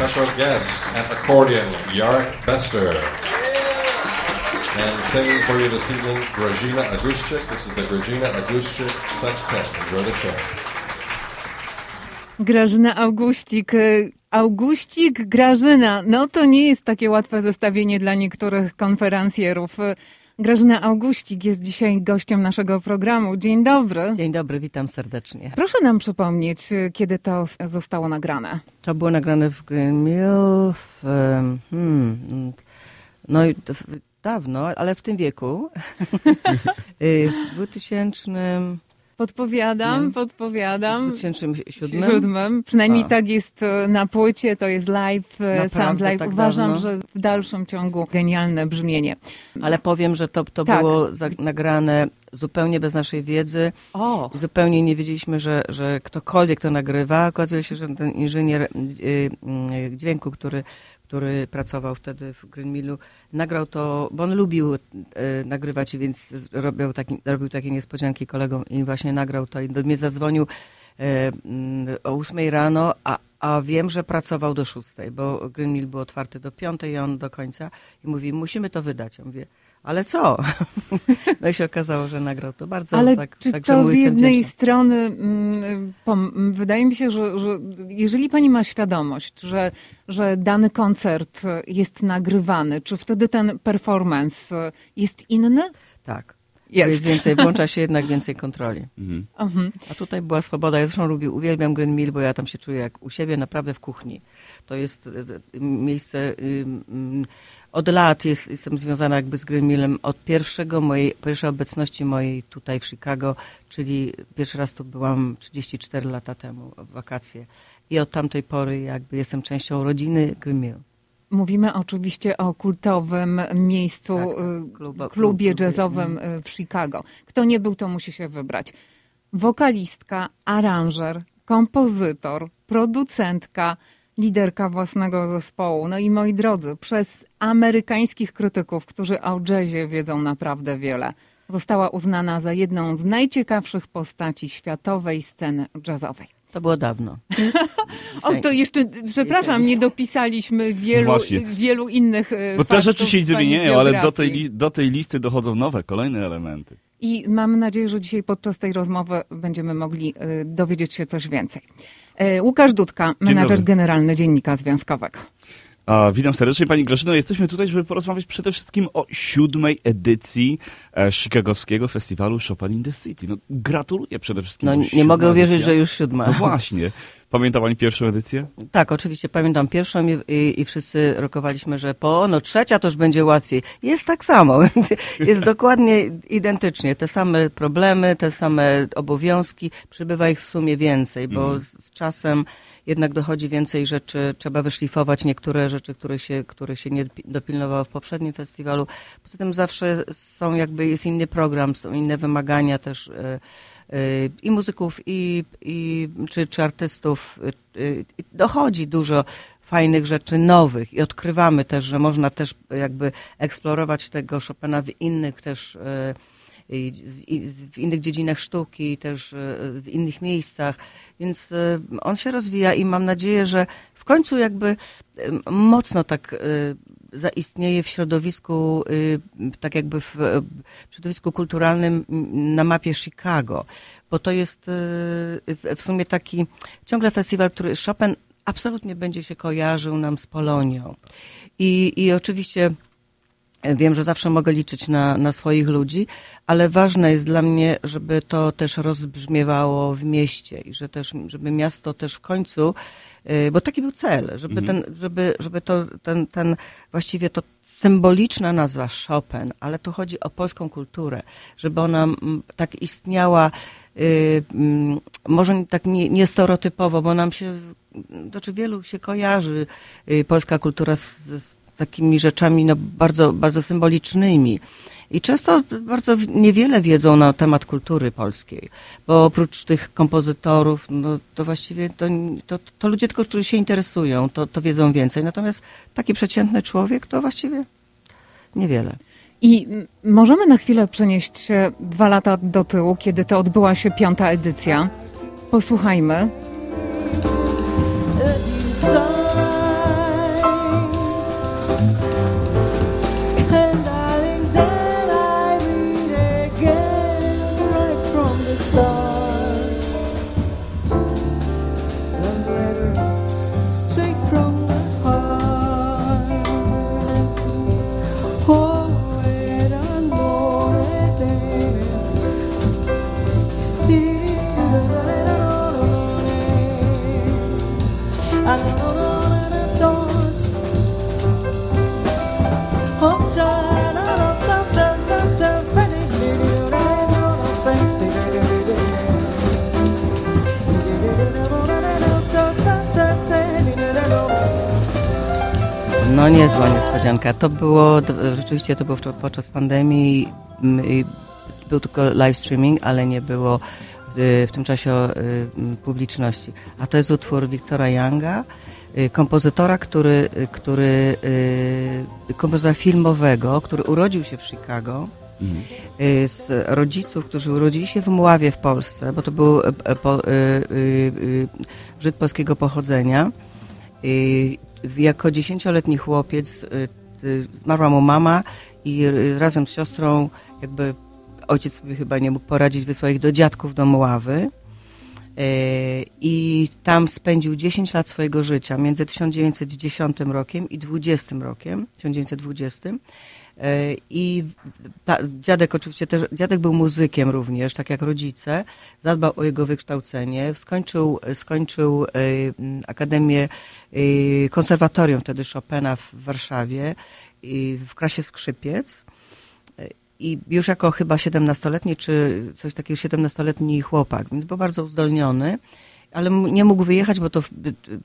special guest at accordion, Jarek Bester. And singing for you this evening, Grażyna Aguszczyk. This is the Grażyna Aguszczyk Sextet. Enjoy the show. Grażyna Augustik. Augustik, Grażyna. No to nie jest takie łatwe zestawienie dla niektórych konferencjerów. Grażyna Augustik jest dzisiaj gościem naszego programu. Dzień dobry. Dzień dobry, witam serdecznie. Proszę nam przypomnieć, kiedy to zostało nagrane. To było nagrane w w, hmm, no i dawno, ale w tym wieku. Y, w 2000... Podpowiadam, podpowiadam. W 2007? Siódmym. Przynajmniej A. tak jest e, na płycie, to jest live, e, Naprawdę, sound live. Tak Uważam, dawno? że w dalszym ciągu genialne brzmienie. Ale powiem, że to, to tak. było nagrane zupełnie bez naszej wiedzy. O. Zupełnie nie wiedzieliśmy, że, że ktokolwiek to nagrywa. Okazuje się, że ten inżynier y, dźwięku, który, który pracował wtedy w Green Millu, nagrał to, bo on lubił y, nagrywać, więc robił, taki, robił takie niespodzianki kolegom i właśnie nagrał to i do mnie zadzwonił o 8 rano, a, a wiem, że pracował do 6, bo Green Mill był otwarty do 5 i on do końca i mówi, musimy to wydać. Ja mówię, ale co? No i się okazało, że nagrał to bardzo. Ale tak, czy tak, to z jednej wdzięczny. strony, mm, wydaje mi się, że, że jeżeli pani ma świadomość, że, że dany koncert jest nagrywany, czy wtedy ten performance jest inny? Tak. Jest. jest więcej, włącza się jednak więcej kontroli. Mhm. mhm. A tutaj była swoboda. Ja zresztą lubię, uwielbiam Green Mill, bo ja tam się czuję jak u siebie, naprawdę w kuchni. To jest e, miejsce od lat jest, jestem związana jakby z Green Millem od pierwszego mojej, pierwszej obecności mojej tutaj w Chicago, czyli pierwszy raz tu byłam 34 lata temu w wakacje. I od tamtej pory jakby jestem częścią rodziny Green Mill. Mówimy oczywiście o kultowym miejscu, tak, tak. Kluba, klubie jazzowym w Chicago. Kto nie był, to musi się wybrać. Wokalistka, aranżer, kompozytor, producentka, liderka własnego zespołu. No i moi drodzy, przez amerykańskich krytyków, którzy o jazzie wiedzą naprawdę wiele, została uznana za jedną z najciekawszych postaci światowej sceny jazzowej. To było dawno. o, to jeszcze, przepraszam, nie dopisaliśmy wielu, wielu innych e, Bo te rzeczy się zmieniają, ale do tej, do tej listy dochodzą nowe, kolejne elementy. I mam nadzieję, że dzisiaj podczas tej rozmowy będziemy mogli e, dowiedzieć się coś więcej. E, Łukasz Dudka, menadżer generalny Dziennika Związkowego. A, witam serdecznie Pani Grażyno. Jesteśmy tutaj, żeby porozmawiać przede wszystkim o siódmej edycji e, Chicagowskiego Festiwalu Chopin in the City. No, gratuluję przede wszystkim. No, nie mogę uwierzyć, że już siódma. No właśnie. Pamięta Pani pierwszą edycję? Tak, oczywiście pamiętam pierwszą i, i, i, wszyscy rokowaliśmy, że po no trzecia to już będzie łatwiej. Jest tak samo. Jest dokładnie identycznie. Te same problemy, te same obowiązki. Przybywa ich w sumie więcej, bo mm. z, z, czasem jednak dochodzi więcej rzeczy. Trzeba wyszlifować niektóre rzeczy, które się, które się nie dopilnowało w poprzednim festiwalu. Poza tym zawsze są jakby, jest inny program, są inne wymagania też. Y, i muzyków, i, i czy, czy artystów. Y, y, dochodzi dużo fajnych rzeczy nowych i odkrywamy też, że można też jakby eksplorować tego Chopina w innych też w innych dziedzinach sztuki, też w innych miejscach, więc on się rozwija i mam nadzieję, że w końcu jakby mocno tak zaistnieje w środowisku, y, tak jakby w, środowisku kulturalnym na mapie Chicago, bo to jest y, w sumie taki ciągle festiwal, który Chopin absolutnie będzie się kojarzył nam z Polonią. I, i oczywiście Wiem, że zawsze mogę liczyć na, na swoich ludzi, ale ważne jest dla mnie, żeby to też rozbrzmiewało w mieście i że też, żeby miasto też w końcu, y, bo taki był cel, żeby mhm. ten, żeby, żeby to, ten, ten, właściwie to symboliczna nazwa Chopin, ale tu chodzi o polską kulturę, żeby ona tak istniała, y, może tak nie, nie stereotypowo, bo nam się, znaczy wielu się kojarzy y, polska kultura z, z takimi rzeczami no, bardzo, bardzo symbolicznymi. I często bardzo niewiele wiedzą na temat kultury polskiej, bo oprócz tych kompozytorów, no, to właściwie to, to, to ludzie tylko, którzy się interesują, to, to wiedzą więcej. Natomiast taki przeciętny człowiek to właściwie niewiele. I możemy na chwilę przenieść się dwa lata do tyłu, kiedy to odbyła się piąta edycja. Posłuchajmy. Niezła niespodzianka. To było, rzeczywiście to było podczas pandemii, był tylko live streaming, ale nie było w, w tym czasie y, publiczności. A to jest utwór Wiktora Younga, y, kompozytora, który, y, który kompozytora filmowego, który urodził się w Chicago, mhm. z rodziców, którzy urodzili się w Mławie w Polsce, bo to był Żyd polskiego pochodzenia jako dziesięcioletni chłopiec y, y, zmarła mu mama i razem z siostrą jakby ojciec sobie chyba nie mógł poradzić, wysłał ich do dziadków do Mławy. E, i tam spędził 10 lat swojego życia między 1910 rokiem i 20 rokiem, 1920 E, I ta, dziadek oczywiście też, dziadek był muzykiem również, tak jak rodzice, zadbał o jego wykształcenie, skończył, skończył e, Akademię, e, konserwatorium wtedy Chopina w Warszawie w klasie skrzypiec. I już jako chyba 17-letni, czy coś takiego 17-letni chłopak, więc był bardzo uzdolniony ale nie mógł wyjechać, bo to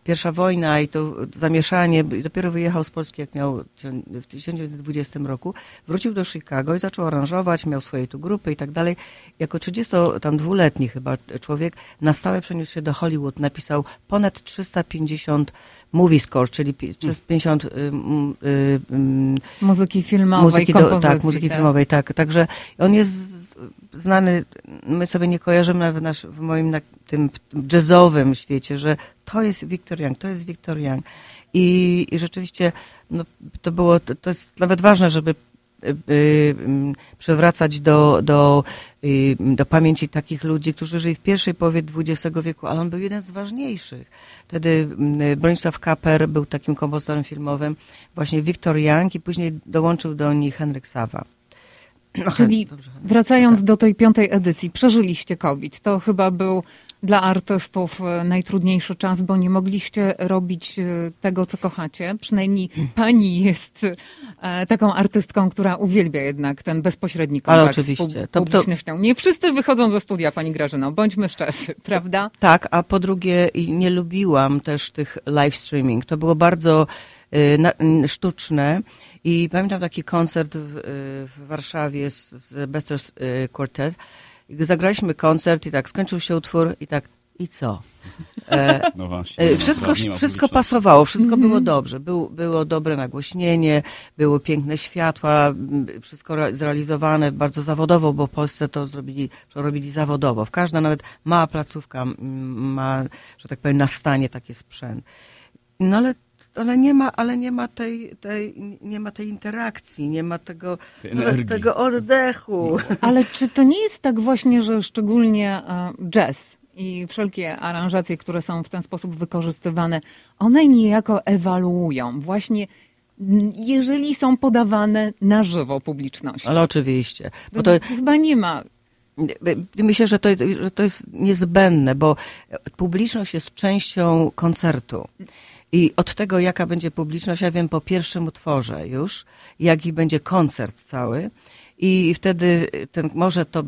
pierwsza wojna i to zamieszanie. Dopiero wyjechał z Polski, jak miał w 1920 roku. Wrócił do Chicago i zaczął aranżować, miał swoje tu grupy i tak dalej. Jako 32-letni chyba człowiek na stałe przeniósł się do Hollywood. Napisał ponad 350 movie score, czyli 350 y, y, y, muzyki filmowej, muzyki do, tak, muzyki tak. filmowej, tak. Także on jest znany, my sobie nie kojarzymy nawet nasz, w moim na, tym jazzowym świecie, że to jest Victor Young, to jest Victor Young. I, i rzeczywiście no, to było, to, to jest nawet ważne, żeby y, y, przywracać do, do, y, do pamięci takich ludzi, którzy żyli w pierwszej połowie XX wieku, ale on był jeden z ważniejszych. Wtedy Bronisław Kaper był takim kompozytorem filmowym, właśnie Victor Young i później dołączył do nich Henryk Sawa. Czyli wracając do tej piątej edycji, przeżyliście COVID. To chyba był dla artystów e, najtrudniejszy czas, bo nie mogliście robić e, tego, co kochacie. Przynajmniej pani jest e, taką artystką, która uwielbia jednak ten bezpośredni kontakt Ale oczywiście. z publicznością. Nie wszyscy wychodzą ze studia, pani Grażyno, bądźmy szczerzy, prawda? Tak, a po drugie nie lubiłam też tych live streaming. To było bardzo sztuczne i pamiętam taki koncert w, w Warszawie z, z Besters Quartet. Zagraliśmy koncert i tak skończył się utwór i tak i co? E, no właśnie, e, wszystko wszystko pasowało, wszystko mm -hmm. było dobrze. Był, było dobre nagłośnienie, były piękne światła, wszystko zrealizowane bardzo zawodowo, bo w Polsce to zrobili, to robili zawodowo. W każda nawet mała placówka ma, że tak powiem, na stanie taki sprzęt. No ale ale nie ma, ale nie ma tej, tej, nie ma tej interakcji, nie ma tego, tego oddechu. Ale czy to nie jest tak właśnie, że szczególnie e, jazz i wszelkie aranżacje, które są w ten sposób wykorzystywane, one niejako ewaluują właśnie jeżeli są podawane na żywo publiczności. Ale oczywiście. Bo to chyba nie ma Myślę, że to, że to jest niezbędne, bo publiczność jest częścią koncertu. I od tego, jaka będzie publiczność, ja wiem po pierwszym utworze już, jaki będzie koncert cały. I wtedy ten, może to,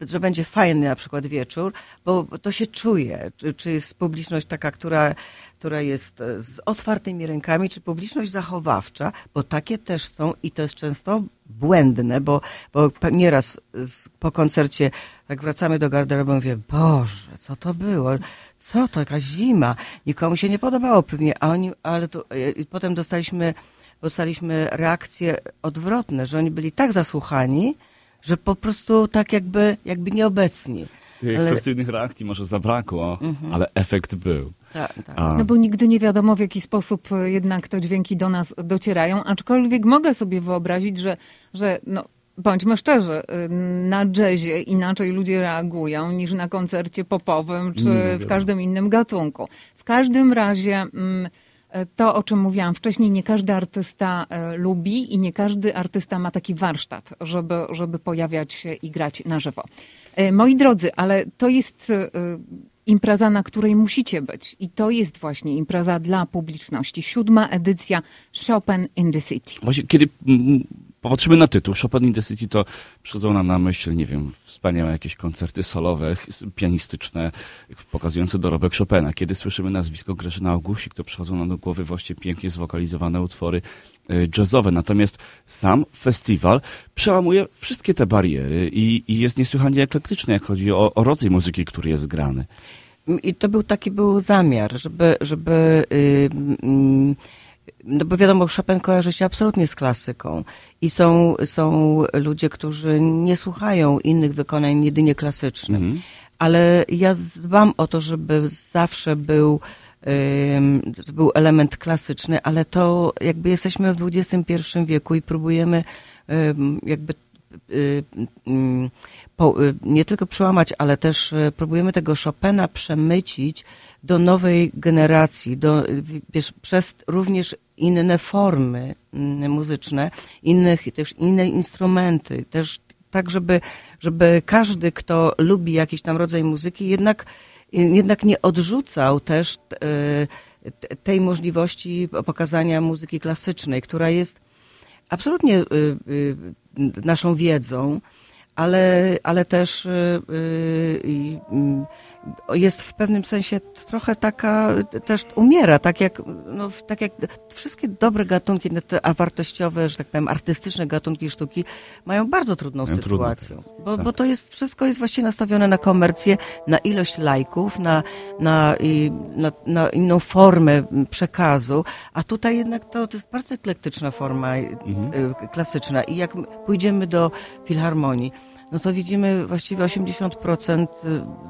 że będzie fajny na przykład wieczór, bo to się czuje, czy, czy jest publiczność taka, która, która jest e, z otwartymi rękami, czy publiczność zachowawcza, bo takie też są i to jest często błędne, bo, bo nieraz po koncercie, jak wracamy do garderoby, mówię, Boże, co to było? Co to, jaka zima? Nikomu się nie podobało pewnie, a oni, ale to, e, potem dostaliśmy, dostaliśmy reakcje odwrotne, że oni byli tak zasłuchani, że po prostu tak jakby, jakby nieobecni. Tych ale... ekspresywnych reakcji może zabrakło, mhm. ale efekt był. Tak, tak. No bo nigdy nie wiadomo, w jaki sposób e, jednak te dźwięki do nas docierają, aczkolwiek mogę sobie wyobrazić, że, że no, bądźmy szczerzy, y, na jazzie inaczej ludzie reagują niż na koncercie popowym czy w każdym innym gatunku. W każdym razie mm, to, o czym mówiłam wcześniej, nie każdy artysta e, lubi i nie każdy artysta ma taki warsztat, żeby, żeby pojawiać się i grać na żywo. E, moi drodzy, ale to jest e, impreza, na której musicie być. I to jest właśnie impreza dla publiczności. Siódma edycja Chopin in the City. Właśnie, kiedy popatrzymy na tytuł Chopin in the City, to przychodzą nam na myśl, nie wiem, wspaniałe jakieś koncerty solowe, pianistyczne, pokazujące dorobek Chopina. Kiedy słyszymy nazwisko Grażyna Augustik, to przychodzą nam do głowy właśnie pięknie zwokalizowane utwory e, jazzowe. Natomiast sam festiwal przełamuje wszystkie te bariery i, i jest niesłychanie eklektyczny, jak chodzi o, o rodzaj muzyki, który jest grany. I to był taki był zamiar, żeby, żeby yy, no bo wiadomo, Chopin kojarzy się absolutnie z klasyką i są, są ludzie, którzy nie słuchają innych wykonań jedynie klasycznych. Mhm. Ale ja dbam o to, żeby zawsze był, był element klasyczny, ale to jakby jesteśmy w XXI wieku i próbujemy jakby yy, po, nie tylko przełamać, ale też próbujemy tego Chopina przemycić do nowej generacji, do, wiesz, przez również inne formy mm, muzyczne, innych, też inne instrumenty, też tak, żeby, żeby każdy, kto lubi jakiś tam rodzaj muzyki, jednak, jednak nie odrzucał też e, tej możliwości pokazania muzyki klasycznej, która jest absolutnie e, e, naszą wiedzą, ale, ale też jest w pewnym sensie trochę taka, też umiera, tak jak, no, tak jak wszystkie dobre gatunki, te wartościowe, że tak powiem, artystyczne gatunki sztuki mają bardzo trudną mają sytuację, trudno, bo, tak. bo to jest, wszystko jest właściwie nastawione na komercję, na ilość lajków, na, na, na, na inną formę przekazu, a tutaj jednak to, to jest bardzo eklektyczna forma mhm. Y, klasyczna i jak pójdziemy do filharmonii, no to widzimy właściwie 80%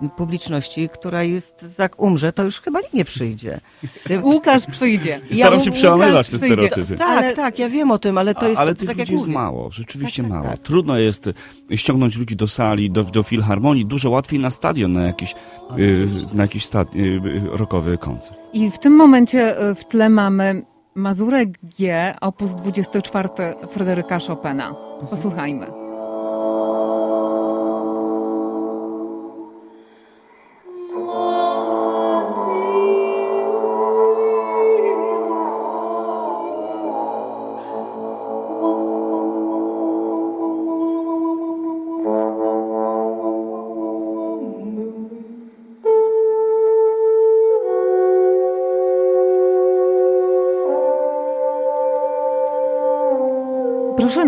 y, publiczności, która jest, jak umrze, to już chyba nikt nie przyjdzie. Łukasz przyjdzie. Staram ja, się przełamywać te stereotypy. Tak, ale, tak, ja wiem o tym, ale to jest Ale tych tak ludzi jest mało, rzeczywiście tak, tak, mało. Tak. Trudno jest ściągnąć ludzi do sali, do, do filharmonii, dużo łatwiej na stadion, na jakiś, y, na jakiś y, rokowy koncert. I w tym momencie y, w tle mamy Mazurek G, opus 24 Fryderyka Chopina. Posłuchajmy.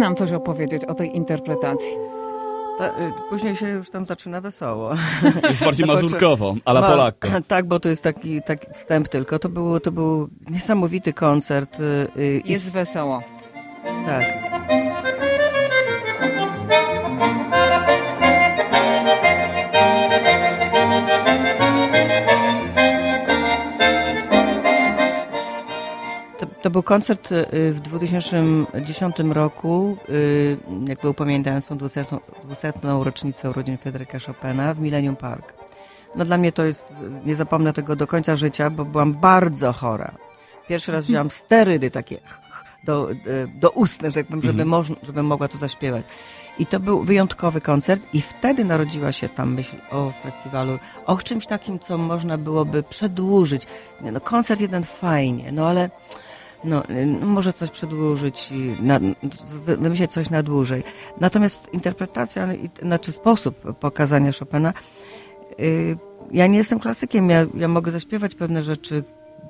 Nam coś opowiedzieć o tej interpretacji. Ta, y, później się już tam zaczyna wesoło. Jest bardziej mazurkowo, ale Ma, Polakko. Tak, bo to jest taki, taki wstęp tylko. To, było, to był niesamowity koncert. Y, jest wesoło. Tak. To był koncert y, w 2010 roku, y, jakby upamiętając tą 200, 200 rocznicę urodzin Fryderyka Chopina w Millennium Park. No dla mnie to jest, nie zapomnę tego do końca życia, bo byłam bardzo chora. Pierwszy raz wzięłam sterydy takie do, y, do ustne, żeby, żeby, mhm. można, żeby mogła to zaśpiewać. I to był wyjątkowy koncert i wtedy narodziła się tam myśl o festiwalu, o czymś takim, co można byłoby przedłużyć. No, koncert jeden fajnie, no ale no, no, może coś przedłużyć, wymyślić coś na dłużej. Natomiast interpretacja, znaczy sposób pokazania Chopina, yy, ja nie jestem klasykiem, ja, ja mogę zaśpiewać pewne rzeczy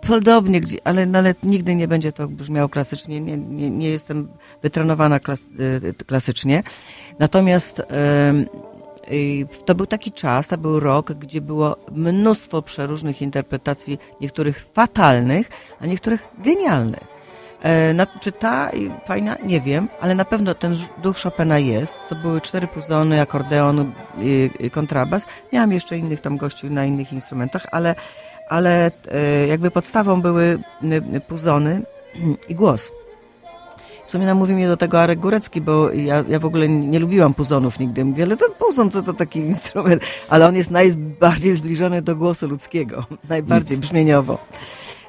podobnie, gdzie, ale, no, ale nigdy nie będzie to brzmiało klasycznie, nie, nie, nie jestem wytrenowana klas, yy, klasycznie. Natomiast yy, to był taki czas, to był rok, gdzie było mnóstwo przeróżnych interpretacji, niektórych fatalnych, a niektórych genialnych. E, czy ta fajna? Nie wiem, ale na pewno ten duch Chopina jest. To były cztery puzony, akordeon, kontrabas. Miałam jeszcze innych tam gości na innych instrumentach, ale, ale e, jakby podstawą były puzony i głos. W sumie namówił mnie do tego Arek Górecki, bo ja, ja w ogóle nie lubiłam puzonów nigdy. Mówię, ale ten puzon co to taki instrument, ale on jest najbardziej zbliżony do głosu ludzkiego, najbardziej brzmieniowo.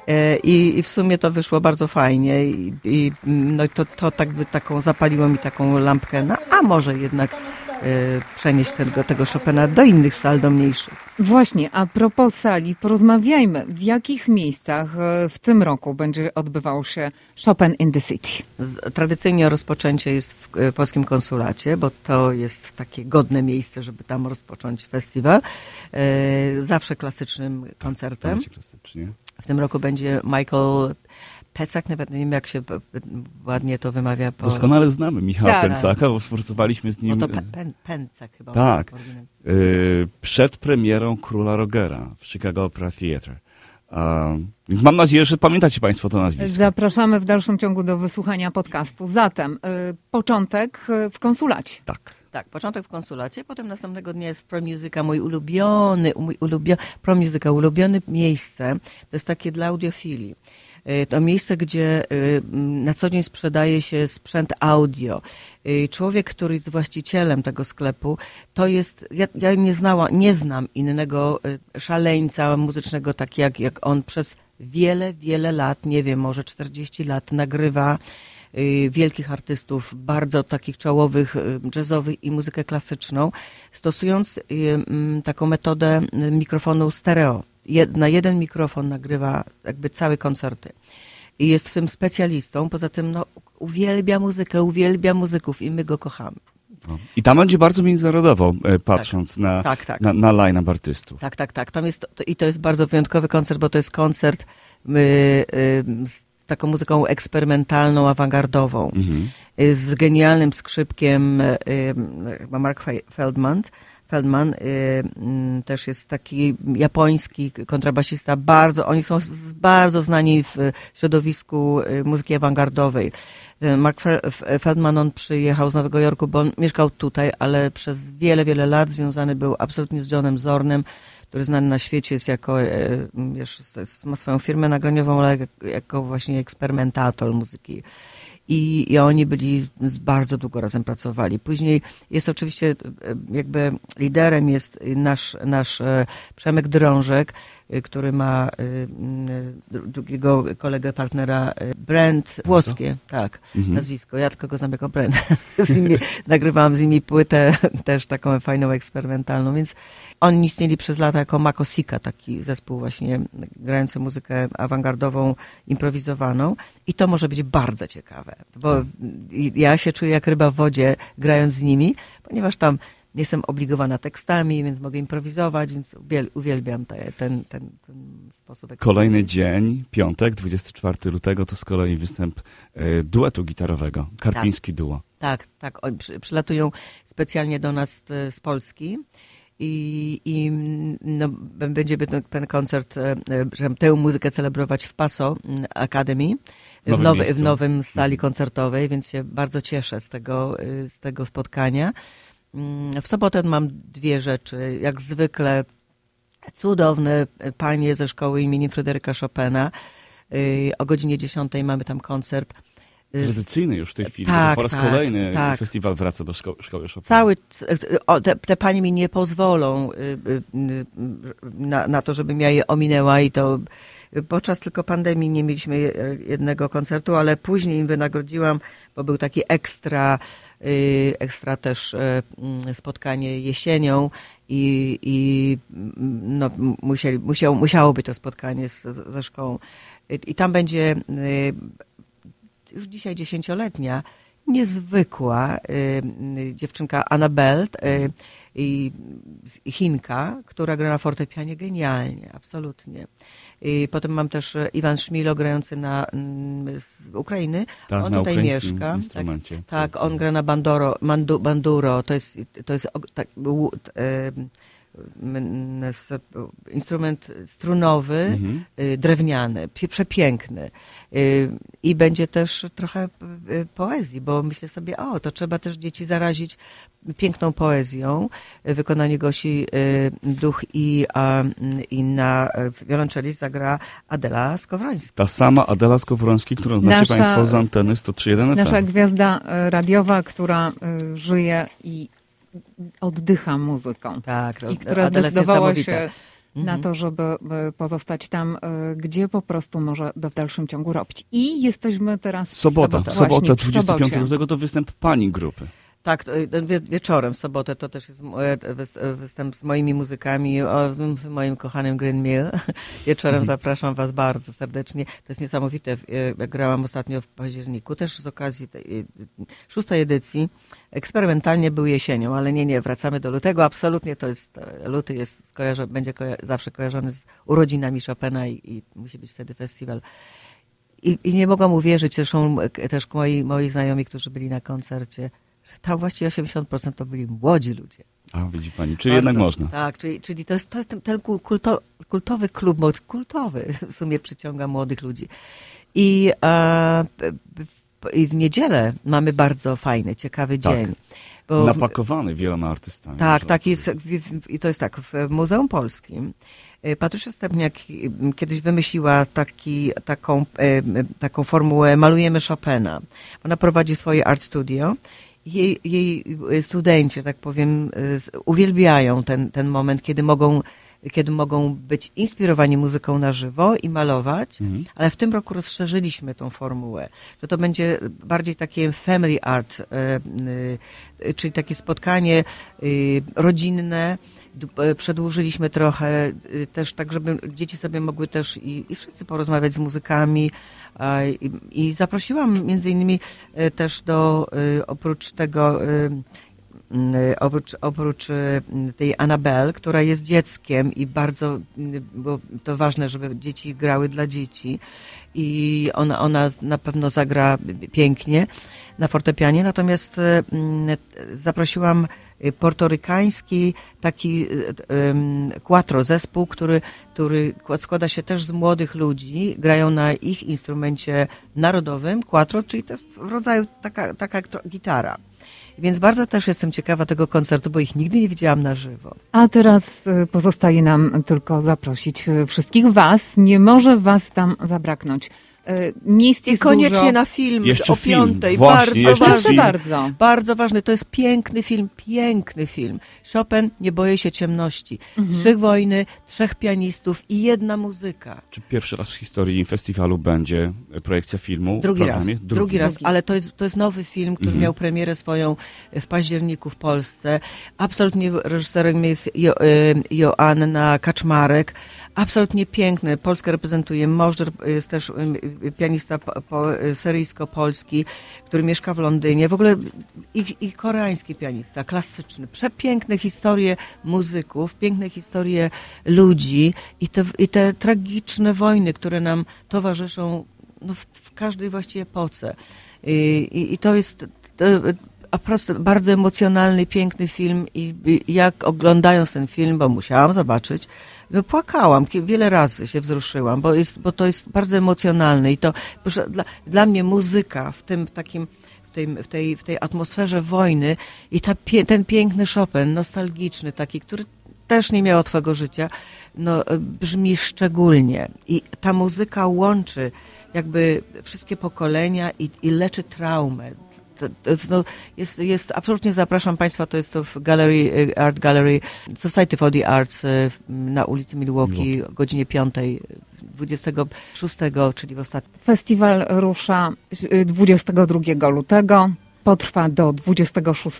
E, I, I, w sumie to wyszło bardzo fajnie i, i no to, to tak by taką zapaliło mi taką lampkę, no, a może jednak przenieść tego, tego Chopina do innych sal, do mniejszych. Właśnie, a propos sali, porozmawiajmy, w jakich miejscach w tym roku będzie odbywał się Chopin in the City? Tradycyjnie rozpoczęcie jest w polskim konsulacie, bo to jest takie godne miejsce, żeby tam rozpocząć festiwal. Zawsze klasycznym koncertem. Tak, klasycznie. W tym roku będzie Michael Pecak, nawet nie wiem jak się ładnie to wymawia. Po... Doskonale znamy Michała tak, Pęcaka, bo współpracowaliśmy z nim. No to Pen, Pęcak chyba. Tak. Yy, przed premierą Króla Rogera w Chicago Opera Theatre. Uh, więc mam nadzieję, że pamiętacie Państwo to nazwisko. Zapraszamy w dalszym ciągu do wysłuchania podcastu. Zatem yy, początek w konsulacie. Tak. Tak, początek w konsulacie, potem następnego dnia jest Pro Musica, mój ulubiony, mój ulubiony, Pro Musica, ulubione miejsce. To jest takie dla audiofilii. Y, to miejsce, gdzie y, na co dzień sprzedaje się sprzęt audio. Y, człowiek, który jest właścicielem tego sklepu, to jest, ja, ja nie znała, nie znam innego szaleńca muzycznego tak jak, jak on przez wiele, wiele lat, nie wiem, może 40 lat nagrywa wielkich artystów, bardzo takich czołowych, jazzowych i muzykę klasyczną, stosując taką metodę mikrofonu stereo na jeden mikrofon nagrywa jakby całe koncerty. I jest w tym specjalistą. Poza tym no, uwielbia muzykę, uwielbia muzyków i my go kochamy. No. I tam będzie bardzo międzynarodowo, e, patrząc tak, na, tak, tak. na, na line-up artystów. Tak, tak, tak. Tam jest, to, I to jest bardzo wyjątkowy koncert, bo to jest koncert y, y, z taką muzyką eksperymentalną, awangardową. Mhm. Y, z genialnym skrzypkiem Mark Feldman Feldman y, mm, też jest taki japoński kontrabasista, bardzo, oni są bardzo znani w środowisku y, muzyki awangardowej. Y, Mark Feldman, on przyjechał z Nowego Jorku, bo on mieszkał tutaj, ale przez wiele, wiele lat związany był absolutnie z Johnem Zornem, który znany na świecie jest jako, wiesz, ma swoją firmę nagraniową, ale jako właśnie eksperymentator muzyki i, i oni byli bardzo długo razem pracowali. Później jest oczywiście e, jakby liderem jest nasz, nasz e, Przemek Drążek, który ma drugiego kolegę, partnera Brent Włoskie, tak, mhm. nazwisko. Ja tylko go znam jako Brent. z nimi, nagrywałam z nimi płytę też taką fajną, eksperymentalną, więc oni istnieli przez lata jako Makosika, taki zespół właśnie grający muzykę awangardową, improwizowaną i to może być bardzo ciekawe, bo ja się czuję jak ryba w wodzie grając z nimi, ponieważ tam jestem obligowana tekstami, więc mogę improwizować, więc uwielbiam te, ten, ten, ten sposób. Kolejny dzień, piątek, 24 lutego, to z kolei występ e, duetu gitarowego, Karpiński tak, Duo. Tak, tak. Oni przylatują specjalnie do nas e, z Polski i, i no, będziemy ten koncert, e, żeby tę muzykę celebrować w Paso Academy, w, nowy, w nowym sali mhm. koncertowej, więc się bardzo cieszę z tego, z tego spotkania. Mm, w sobotę mam dwie rzeczy. Jak zwykle cudowne panie ze szkoły imieni Fryderyka Chopina. E, o godzinie 10 mamy tam koncert Tradycyjny już w tej chwili, tak, po raz tak, kolejny tak. festiwal wraca do szko szkoły Chopina. Cały, o, te, te panie mi nie pozwolą y, y, y, na, na to, żebym ja je ominęła i to podczas tylko pandemii nie mieliśmy jednego koncertu, ale później im wynagrodziłam, bo był taki ekstra, ekstra też spotkanie jesienią i, i no, musieli, musiał, musiało być to spotkanie z, ze szkołą. I tam będzie już dzisiaj dziesięcioletnia, niezwykła y, dziewczynka Annabelle, y, y, Chinka, która gra na fortepianie genialnie, absolutnie. I potem mam też Iwan Szmilo grający na mm, z Ukrainy. Tak, on tutaj mieszka. Tak, tak, on gra na bandoro, mandu, banduro. To jest, to jest tak, instrument strunowy, mhm. Y, drewniany, przepiękny. Y, I będzie też trochę y, poezji, bo myślę sobie, o, to trzeba też dzieci zarazić piękną poezją. Wykonanie Gosi Duch i, i na wiolonczeli zagra Adela Skowrońska. Ta sama Adela Skowroński, którą znacie nasza, Państwo z anteny 103.1 FM. Nasza gwiazda radiowa, która żyje i oddycha muzyką. Tak, I która zdecydowała się na mhm. to, żeby pozostać tam, e, gdzie po prostu może w dalszym ciągu robić. I jesteśmy teraz... Sobota, sobota, 25 lutego to występ pani grupy. Tak, wie, wieczorem, w sobotę to też jest występ z moimi muzykami w moim kochanym Green Mill. Wieczorem mhm. zapraszam Was bardzo serdecznie. To jest niesamowite. Jak grałam ostatnio w październiku, też z okazji tej szóstej edycji. Eksperymentalnie był jesienią, ale nie, nie, wracamy do lutego. Absolutnie to jest, luty jest skojarzony, będzie koja zawsze kojarzony z urodzinami Chopina i, i musi być wtedy festiwal. I, I, nie mogłam uwierzyć, zresztą też moi, moi znajomi, którzy byli na koncercie, że tam właściwie 80% to byli młodzi ludzie. A, widzi pani, czyli Bardzo, jednak można. Tak, czyli, czyli to jest, to jest ten, ten kulto, kultowy klub, kultowy w sumie przyciąga młodych ludzi. I, e, I w niedzielę mamy bardzo fajny, ciekawy tak. dzień. Bo Napakowany wieloma artystami. Tak, tak jest, i to jest tak, w Muzeum Polskim e, Patrycja Stepniak kiedyś wymyśliła taki, taką, e, taką formułę Malujemy Chopina. Ona prowadzi swoje art studio jej, jej studenci, tak powiem, uwielbiają ten, ten moment, kiedy mogą, kiedy mogą być inspirowani muzyką na żywo i malować, mhm. ale w tym roku rozszerzyliśmy tą formułę, że to będzie bardziej takie family art, e, e, czyli takie spotkanie e, rodzinne, przedłużyliśmy trochę też tak, żeby dzieci sobie mogły też i, i wszyscy porozmawiać z muzykami, i, I zaprosiłam między innymi też do, oprócz tego, oprócz, oprócz tej Anabel, która jest dzieckiem i bardzo, bo to ważne, żeby dzieci grały dla dzieci. I ona, ona na pewno zagra pięknie na fortepianie, natomiast zaprosiłam Y, portorykański taki quattro zespół, który, który składa się też z młodych ludzi, grają na ich instrumencie narodowym, quattro, czyli to w rodzaju taka, taka gitara. Więc bardzo też jestem ciekawa tego koncertu, bo ich nigdy nie widziałam na żywo. A teraz y, pozostaje nam tylko zaprosić y, wszystkich Was. Nie może Was tam zabraknąć. E, miejsc jest koniecznie dużo. na film jeszcze o film. piątej. Właśnie, bardzo ważny. Bardzo. bardzo ważny. To jest piękny film, piękny film. Chopin nie boję się ciemności. Mhm. Trzech wojny, trzech pianistów i jedna muzyka. Czy pierwszy raz w historii festiwalu będzie projekcja filmu? Drugi raz. Drugi, Drugi raz, ale to jest, to jest nowy film, który mhm. miał premierę swoją w październiku w Polsce. Absolutnie reżyserem jest jo, e, Joanna Kaczmarek. Absolutnie piękny. Polskę reprezentuje. Możdżer jest też pianista po, po, seryjsko-polski, który mieszka w Londynie. W ogóle i, i koreański pianista, klasyczny. Przepiękne historie muzyków, piękne historie ludzi i te, i te tragiczne wojny, które nam towarzyszą no, w, w każdej właściwie epoce. I, i, i to jest... To, a prosto, bardzo emocjonalny, piękny film i, jak oglądając ten film, bo musiałam zobaczyć, no płakałam, wiele razy się wzruszyłam, bo, jest, bo to jest bardzo emocjonalne i to proszę, dla, dla mnie muzyka w tym takim w tej, w tej, atmosferze wojny i ta, ten piękny Chopin, nostalgiczny taki, który też nie miał twojego życia, no, brzmi szczególnie. I ta muzyka łączy jakby wszystkie pokolenia i, i leczy traumę no, jest, jest, absolutnie zapraszam Państwa, to jest to w Gallery, Art Gallery Society for the Arts y, na ulicy Milwaukee o godzinie 5 26, czyli w ostatnim. Festiwal rusza 22 y, lutego potrwa do 26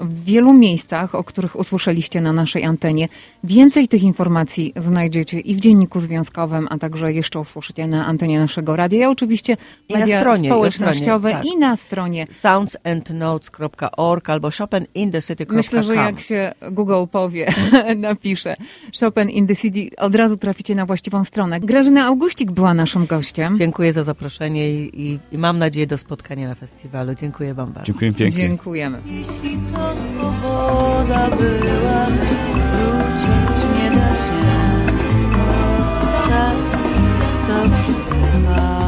w wielu miejscach, o których usłyszeliście na naszej antenie. Więcej tych informacji znajdziecie i w Dzienniku Związkowym, a także jeszcze usłyszycie na antenie naszego radia. Ja oczywiście media I na stronie, społecznościowe i, stronie, tak. i na stronie soundsandnotes.org albo shopininthecity.com. Myślę, że jak się Google powie, napisze Chopin in the City, od razu traficie na właściwą stronę. Grażyna Augustik była naszym gościem. Dziękuję za zaproszenie i, i, i mam nadzieję do spotkania na festiwalu. Dziękuję Wam bardzo. Dziękuję pięknie. Dziękujemy. Jeśli to swoboda była, wrócić nie da się. Czas, co przesypa.